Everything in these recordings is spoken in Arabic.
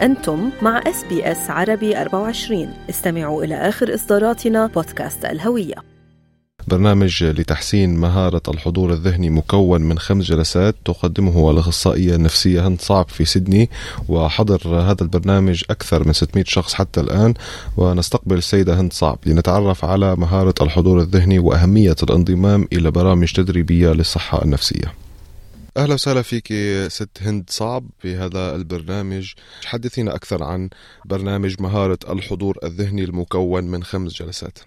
أنتم مع SBS عربي 24 استمعوا إلى آخر إصداراتنا بودكاست الهوية. برنامج لتحسين مهارة الحضور الذهني مكون من خمس جلسات تقدمه الأخصائية النفسية هند صعب في سيدني وحضر هذا البرنامج أكثر من 600 شخص حتى الآن ونستقبل السيدة هند صعب لنتعرف على مهارة الحضور الذهني وأهمية الانضمام إلى برامج تدريبية للصحة النفسية. أهلا وسهلا فيك ست هند صعب في هذا البرنامج. حدثينا أكثر عن برنامج مهارة الحضور الذهني المكون من خمس جلسات.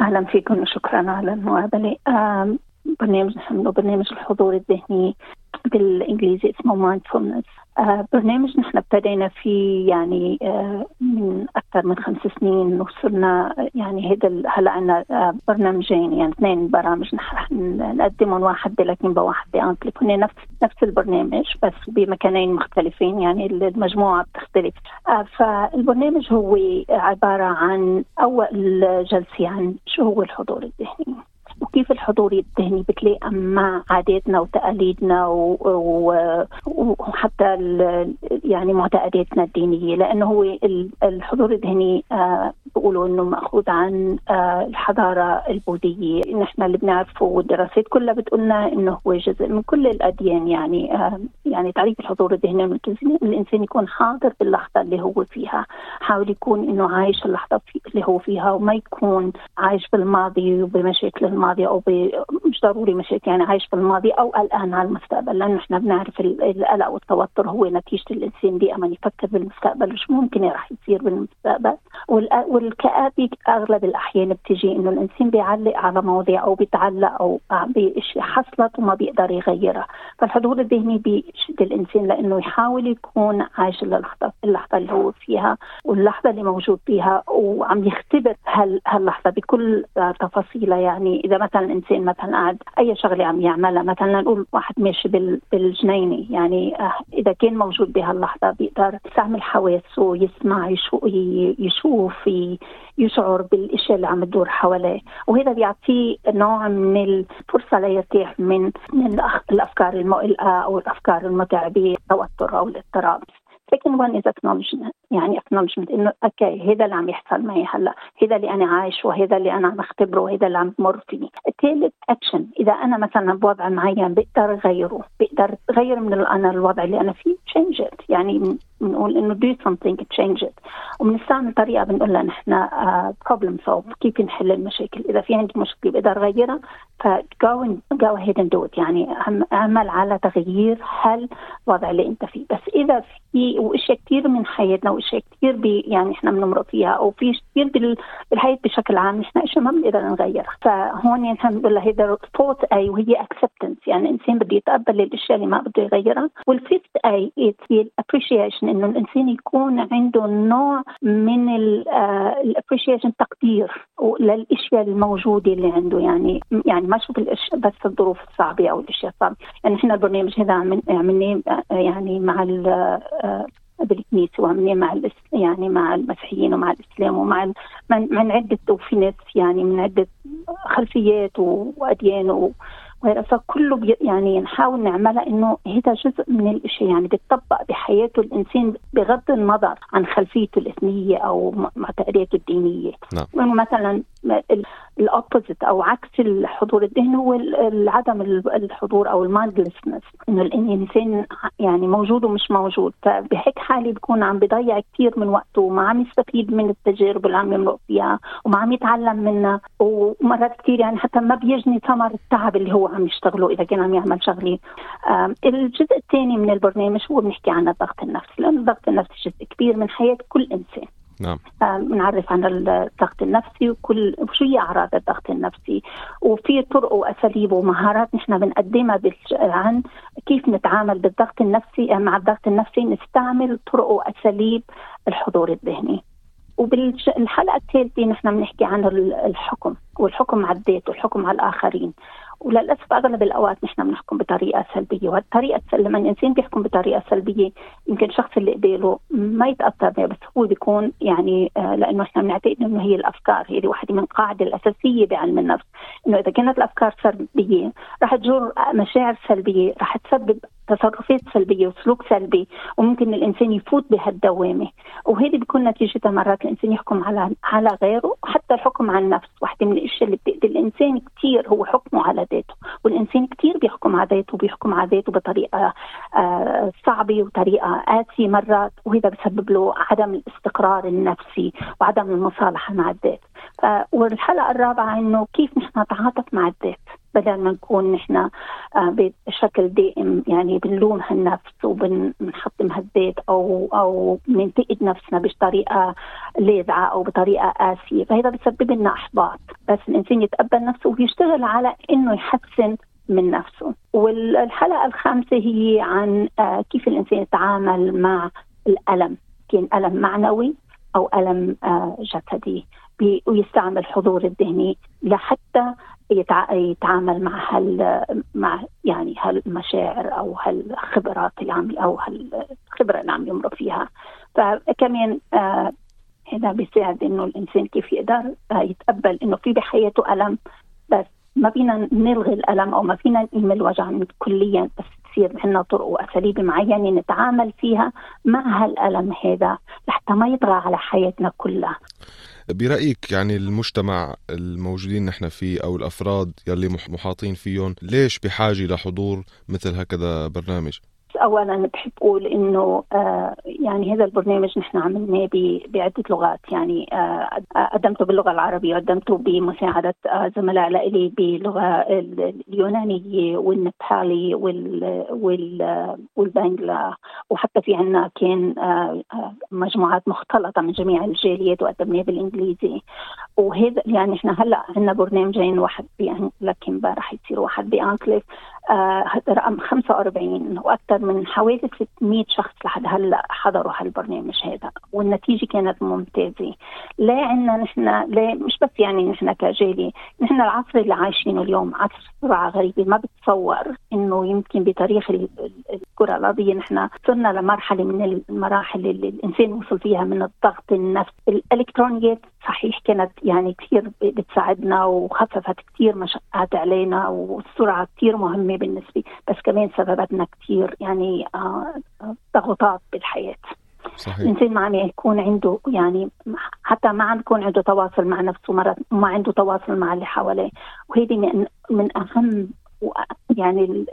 أهلا فيكم وشكرا على المقابله برنامج نحن برنامج الحضور الذهني بالإنجليزي اسمه آه برنامج نحن ابتدينا فيه يعني آه من أكثر من خمس سنين وصرنا يعني هذا هلأ عندنا آه برنامجين يعني اثنين برامج نحن نقدمهم واحد لكن بواحد بانتليك هن نفس نفس البرنامج بس بمكانين مختلفين يعني المجموعة بتختلف. آه، فالبرنامج هو عبارة عن أول جلسة عن شو هو الحضور الذهني. وكيف الحضور الذهني بتلائم مع عاداتنا وتقاليدنا وحتى يعني معتقداتنا الدينية لأنه هو الحضور الذهني آه، بيقولوا إنه مأخوذ عن آه، الحضارة البوذية. نحن اللي بنعرفه والدراسات كلها بتقولنا إنه هو جزء من كل الأديان. يعني آه، يعني تعريف الحضور الذهني من الإنسان يكون حاضر باللحظة اللي هو فيها. حاول يكون إنه عايش اللحظة اللي هو فيها وما يكون عايش بالماضي وبمشاكل الماضي أو مش ضروري مشاكل يعني عايش بالماضي أو قلقان على المستقبل. لأنه إحنا بنعرف القلق والتوتر هو نتيجة الإنسان دائما يفكر بالمستقبل وش ممكن راح يصير بالمستقبل. والكآبة أغلب الأحيان بتجي إنه الإنسان بيعلق على مواضيع أو بيتعلق أو باشياء حصلت وما بيقدر يغيرها. فالحضور الذهني بيشد الإنسان لإنه يحاول يكون عايش اللحظة اللحظة اللي هو فيها واللحظة اللي موجود فيها وعم يختبر هاللحظة بكل تفاصيلها. يعني إذا مثلا الإنسان مثلا قاعد أي شغلة عم يعملها مثلا نقول واحد ماشي بالجنينة يعني آه، إذا كان موجود بهاللحظة بيقدر يستعمل حواسه يسمع يشوف يشعر بالاشياء اللي عم تدور حواليه. وهذا بيعطيه نوع من الفرصة ليرتاح من من الأفكار المقلقة أو الأفكار المتعبة التوتر أو الاضطراب. one is acknowledgement. يعني acknowledgement إنه okay هذا اللي عم يحصل معي هلأ. هذا اللي أنا عايش وهذا اللي أنا عم أختبره وهذا اللي عم بمر فيه. الثالث اكشن إذا أنا مثلا بوضع معين بقدر اغيره بقدر اغير من أنا الوضع اللي أنا فيه it. يعني بنقول إنه do something change it. وبنستعمل طريقة بنقول لها نحن uh, problem solve كيف نحل المشاكل. إذا في عندي مشكلة بقدر أغيرها ف go and go ahead and do it. يعني أعمل على تغيير حل الوضع اللي أنت فيه. بس إذا في وإشياء كثير من حياتنا وإشياء كثير يعني إحنا بنمرق فيها أو في كثير بالحياة بشكل عام نحن إشياء ما بنقدر نغيرها فهون نحن بنقول لها هيدا fourth A وهي acceptance يعني الإنسان بده يتقبل الإشياء اللي ما بده يغيرها. وال fifth A هي ال appreciation انه الإنسان يكون عنده نوع من ال appreciation آه، تقدير للأشياء الموجودة اللي عنده. يعني يعني ما أشوف بس الظروف الصعبة أو الأشياء الصعبة. يعني إحنا البرنامج هذا عملناه يعني مع آه، بالكنيسه وعملناه مع يعني مع المسيحيين ومع الإسلام ومع من, من عدة وفي ناس يعني من عدة خلفيات وأديان و فكله يعني نحاول نعملها إنه هذا جزء من الاشياء يعني بتطبق بحياته الإنسان بغض النظر عن خلفيته الإثنية أو معتقداته الدينية. نعم. مثلا ال opposite أو عكس الحضور الذهني هو عدم الحضور أو ال mindlessness إنه الإنسان يعني موجود ومش موجود. فبهيك حالة بيكون عم بيضيع كثير من وقته وما عم يستفيد من التجارب اللي عم يمرق فيها وما عم يتعلم منها. ومرات كثير يعني حتى ما بيجني ثمر التعب اللي هو عم يشتغله إذا كان عم يعمل شغله الجزء الثاني من البرنامج هو بنحكي عن الضغط النفسي لأنه الضغط النفسي جزء كبير من حياة كل إنسان. نعم. بنعرف عن الضغط النفسي وكل شو هي أعراض الضغط النفسي وفي طرق وأساليب ومهارات نحن بنقدمها عن كيف نتعامل بالضغط النفسي مع الضغط النفسي نستعمل طرق وأساليب الحضور الذهني. وبالحلقه الثالثة نحن بنحكي عن الحكم والحكم على الذات والحكم على الآخرين. وللأسف أغلب الأوقات نحن بنحكم بطريقة سلبية وهالطريقه لما الإنسان بيحكم بطريقة سلبية يمكن الشخص اللي قباله ما يتأثر بها بس هو بيكون يعني آه لأنه إحنا بنعتقد إنه هي الأفكار هي واحدة من القاعدة الأساسية بعلم النفس إنه إذا كانت الأفكار سلبية رح تجر مشاعر سلبية رح تسبب تصرفات سلبية وسلوك سلبي وممكن الإنسان يفوت بهالدوامة. وهذه بيكون نتيجتها مرات الإنسان يحكم على على غيره وحتى الحكم على النفس. واحدة من الأشياء اللي بتأذي الإنسان كثير هو حكمه على ذاته. والإنسان كثير بيحكم على ذاته وبيحكم على ذاته بطريقة آه صعبة وطريقة قاسية مرات. وهذا بسبب له عدم الاستقرار النفسي وعدم المصالحة مع الذات. والحلقة الرابعة إنه كيف نحن نتعاطف مع الذات. بدل ما نكون نحن آه، بشكل دائم يعني بنلوم هالنفس وبنحطم هالذات أو أو بننتقد نفسنا بطريقة لاذعة أو بطريقة قاسية. فهذا بسبب لنا إحباط. بس الإنسان يتقبل نفسه ويشتغل على إنه يحسن من نفسه. والحلقة الخامسة هي عن آه، كيف الإنسان يتعامل مع الألم. كان ألم معنوي أو ألم آه، جسدي. ويستعمل الحضور الذهني لحتى يتعامل مع هال مع يعني هالمشاعر أو هالخبرات اللي عم أو هالخبرة اللي عم يمر فيها. فكمان آه بيساعد إنه الإنسان كيف يقدر آه يتقبل إنه في بحياته ألم. بس ما فينا نلغي الألم أو ما فينا نقيم الوجع كليا بس تصير عندنا طرق وأساليب معينة نتعامل فيها مع هالألم هذا لحتى ما يطغى على حياتنا كلها. برأيك يعني المجتمع الموجودين نحن فيه أو الأفراد يلي محاطين فيهم ليش بحاجة لحضور مثل هكذا برنامج؟ اولا بحب أقول انه آه يعني هذا البرنامج نحن عملناه بعدة لغات. يعني آه قدمته باللغة العربية وقدمته بمساعدة آه زملاء لي باللغة اليونانية والنبالي وال وال والبنجلا وحتى في عندنا كان مجموعات مختلطة من جميع الجاليات وقدمناه بالإنجليزي. وهذا يعني إحنا هلأ عندنا برنامجين واحد لك امبارح يصير واحد بأنكليف. رقم 45 وأكثر من حوالي 600 شخص لحد هلأ حضروا هالبرنامج هذا والنتيجة كانت ممتازة. لا عندنا نحن لا مش بس يعني نحن كجالي نحن العصر اللي عايشينه اليوم عصر سرعه غريبة ما بتصور إنه يمكن بتاريخ الكرة الأرضية نحن صرنا لمرحلة من المراحل اللي الإنسان وصل فيها من الضغط النفسي الإلكترونيات صحيح كانت يعني كثير بتساعدنا وخففت كثير مشقات علينا والسرعة كثير مهمة بالنسبة بس كمان سببتنا كثير يعني آه، ضغوطات بالحياة صحيح. الإنسان ما عم يكون عنده يعني حتى ما عم يكون عنده تواصل مع نفسه مرات ما عنده تواصل مع اللي حواليه وهذه من من أهم يعني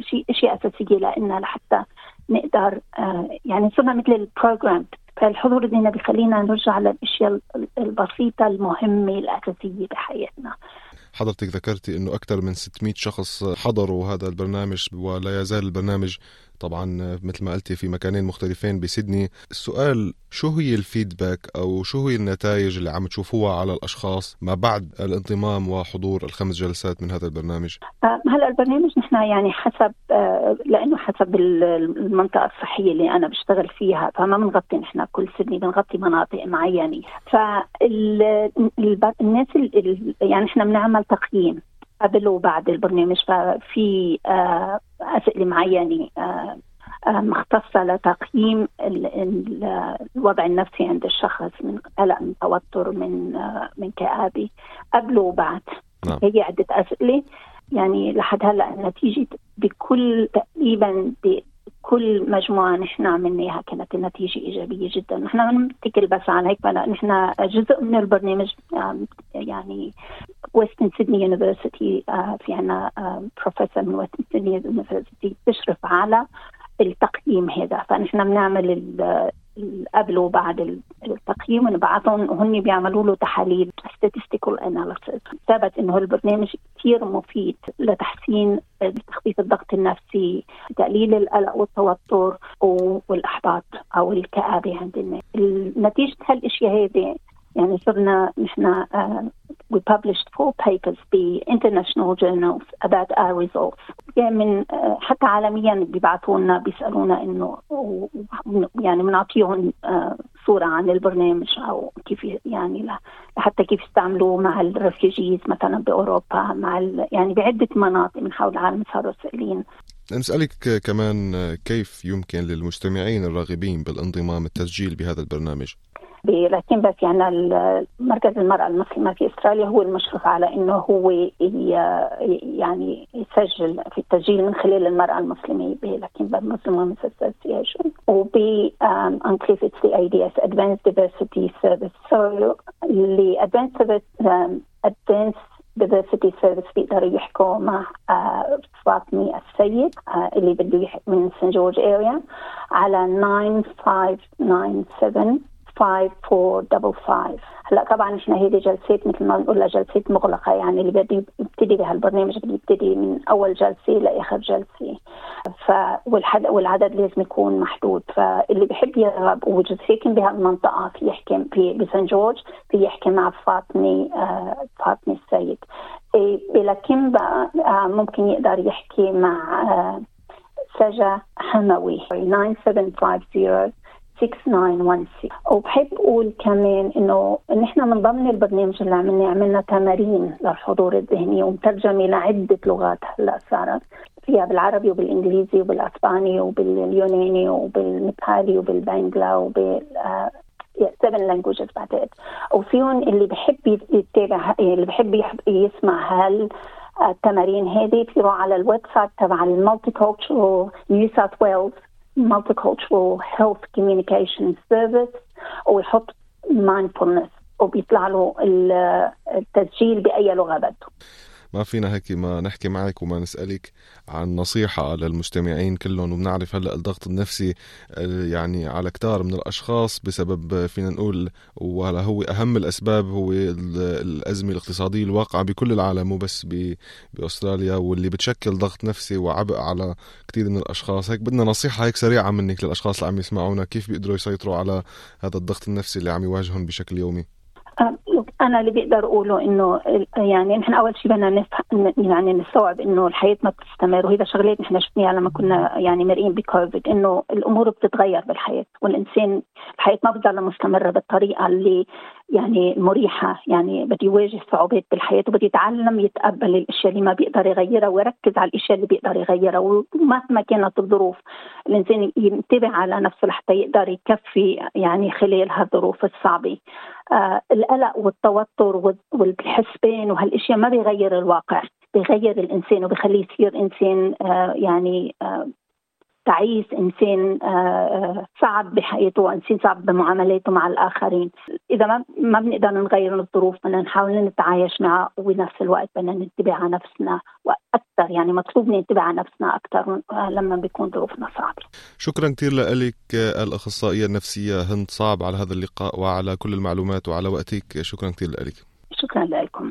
الشيء أشياء أساسية لنا لحتى نقدر آه، يعني صرنا مثل البروجرام فالحضور الذهني بخلينا نرجع للأشياء البسيطة المهمة الأساسية بحياتنا. حضرتك ذكرتي إنه أكثر من 600 شخص حضروا هذا البرنامج ولا يزال البرنامج طبعا مثل ما قلتي في مكانين مختلفين بسيدني. السؤال شو هي الفيدباك أو شو هي النتائج اللي عم تشوفوها على الأشخاص ما بعد الانضمام وحضور الخمس جلسات من هذا البرنامج؟ آه، هلا البرنامج نحن يعني حسب آه، لأنه حسب المنطقة الصحية اللي أنا بشتغل فيها فما بنغطي نحن كل سيدني بنغطي مناطق معينة. فالناس يعني نحن بنعمل تقييم. قبل وبعد البرنامج ففي آه، أسئلة معينة آه، آه، مختصة لتقييم الوضع النفسي عند الشخص من قلق من توتر من من كآبة قبل وبعد. نعم. هي عدة أسئلة. يعني لحد هلأ النتيجة بكل تقريبا كل مجموعة نحن عملناها كانت النتيجة إيجابية جدا. نحن ما بنتكل بس على هيك نحن جزء من البرنامج يعني Western Sydney University في عنا بروفيسور من Western Sydney University بتشرف على التقييم هذا. فنحن بنعمل قبل وبعد التقييم. ونبعثهم وهن بيعملوا له تحاليل statistical analysis. ثبت إنه البرنامج كثير مفيد لتحسين تخفيف الضغط النفسي تقليل القلق والتوتر والأحباط أو الكآبة عند الناس. نتيجه هالاشياء هذه يعني صرنا نحن uh, we published four papers ب international journals about our results يعني من uh, حتى عالميا بيبعثوا لنا بيسألونا إنه يعني بنعطيهم uh, صورة عن البرنامج أو كيف يعني حتى كيف يستعملوه مع الرفيجيز مثلا بأوروبا مع يعني بعدة مناطق من حول العالم صاروا سائلين نسألك كمان كيف يمكن للمستمعين الراغبين بالانضمام التسجيل بهذا البرنامج؟ لكن بس يعني مركز المرأة المسلمة في إستراليا هو المشرف على إنه هو يعني يسجل في التسجيل من خلال المرأة المسلمة لكن Muslim Women's Association وب the ADS Advanced Diversity Service. So the Advanced Service um, Advanced diversity service بيقدروا يحكوا مع فاطمي السيد اللي بده من سان جورج اريا على 9597 5455 هلا طبعا إحنا هيدي جلسات مثل ما بنقول جلسات مغلقة يعني اللي بده يبتدي بهالبرنامج بده يبتدي من أول جلسة لآخر جلسة. ف والعدد لازم يكون محدود. فاللي بحب يرغب وساكن بهالمنطقة في يحكي في بسان جورج في يحكي مع فاطمة آه فاطمة السيد. إيه بلكن بقى آه ممكن يقدر يحكي مع آه سجا حموي؟ 9750 6916 وبحب أقول كمان إنه نحن من ضمن البرنامج اللي عملنا عملنا تمارين للحضور الذهني ومترجمة لعدة لغات هلأ صارت فيها بالعربي وبالإنجليزي وبالأسباني وباليوناني وبالنيبالي وبالبنجلا وبال سفن لانجوجز بعتقد وفيهم اللي بحب يتابع اللي بحب يسمع هال التمارين هذه بيروح على ال website تبع ال multicultural New South Wales multicultural health communication service ويحط mindfulness وبيطلع له التسجيل بأي لغة بده ما فينا هيك ما نحكي معك وما نسألك عن نصيحة للمستمعين كلهم وبنعرف هلأ الضغط النفسي آه، يعني على كتار من الأشخاص بسبب فينا نقول وهلأ هو أهم الأسباب هو الأزمة الاقتصادية الواقعة بكل العالم مو بس بأستراليا واللي بتشكل ضغط نفسي وعبء على كثير من الأشخاص. هيك بدنا نصيحة هيك سريعة منك للأشخاص اللي عم يسمعونا كيف بيقدروا يسيطروا على هذا الضغط النفسي اللي عم يواجههم بشكل يومي؟ أنا اللي بقدر اقوله إنه يعني نحن أول شيء بدنا نفهم يعني نستوعب إنه الحياة ما بتستمر وهذا شغلات نحن شفناها لما كنا يعني مرئين بكوفيد إنه الأمور بتتغير بالحياة والإنسان الحياة ما بتضل مستمرة بالطريقة اللي يعني مريحة يعني بده يواجه صعوبات بالحياة وبده يتعلم يتقبل الأشياء اللي ما بيقدر يغيرها ويركز على الأشياء اللي بيقدر يغيرها ومهما كانت الظروف الإنسان ينتبه على نفسه لحتى يقدر يكفي يعني خلال هالظروف الصعبة. القلق والتوتر والحسبان وهالأشياء ما بيغير الواقع بيغير الإنسان وبيخليه يصير إنسان آه يعني آه تعيس إنسان آه، آه، صعب بحياته انسان صعب بمعاملاته مع الآخرين. إذا ما ما بنقدر نغير الظروف بدنا نحاول نتعايش معها وبنفس الوقت بدنا ننتبه على نفسنا وأكثر يعني مطلوب ننتبه على نفسنا أكثر آه، لما بيكون ظروفنا صعبة. شكرا كثير لك الأخصائية النفسية هند صعب على هذا اللقاء وعلى كل المعلومات وعلى وقتك. شكرا كثير لك. شكرا لكم.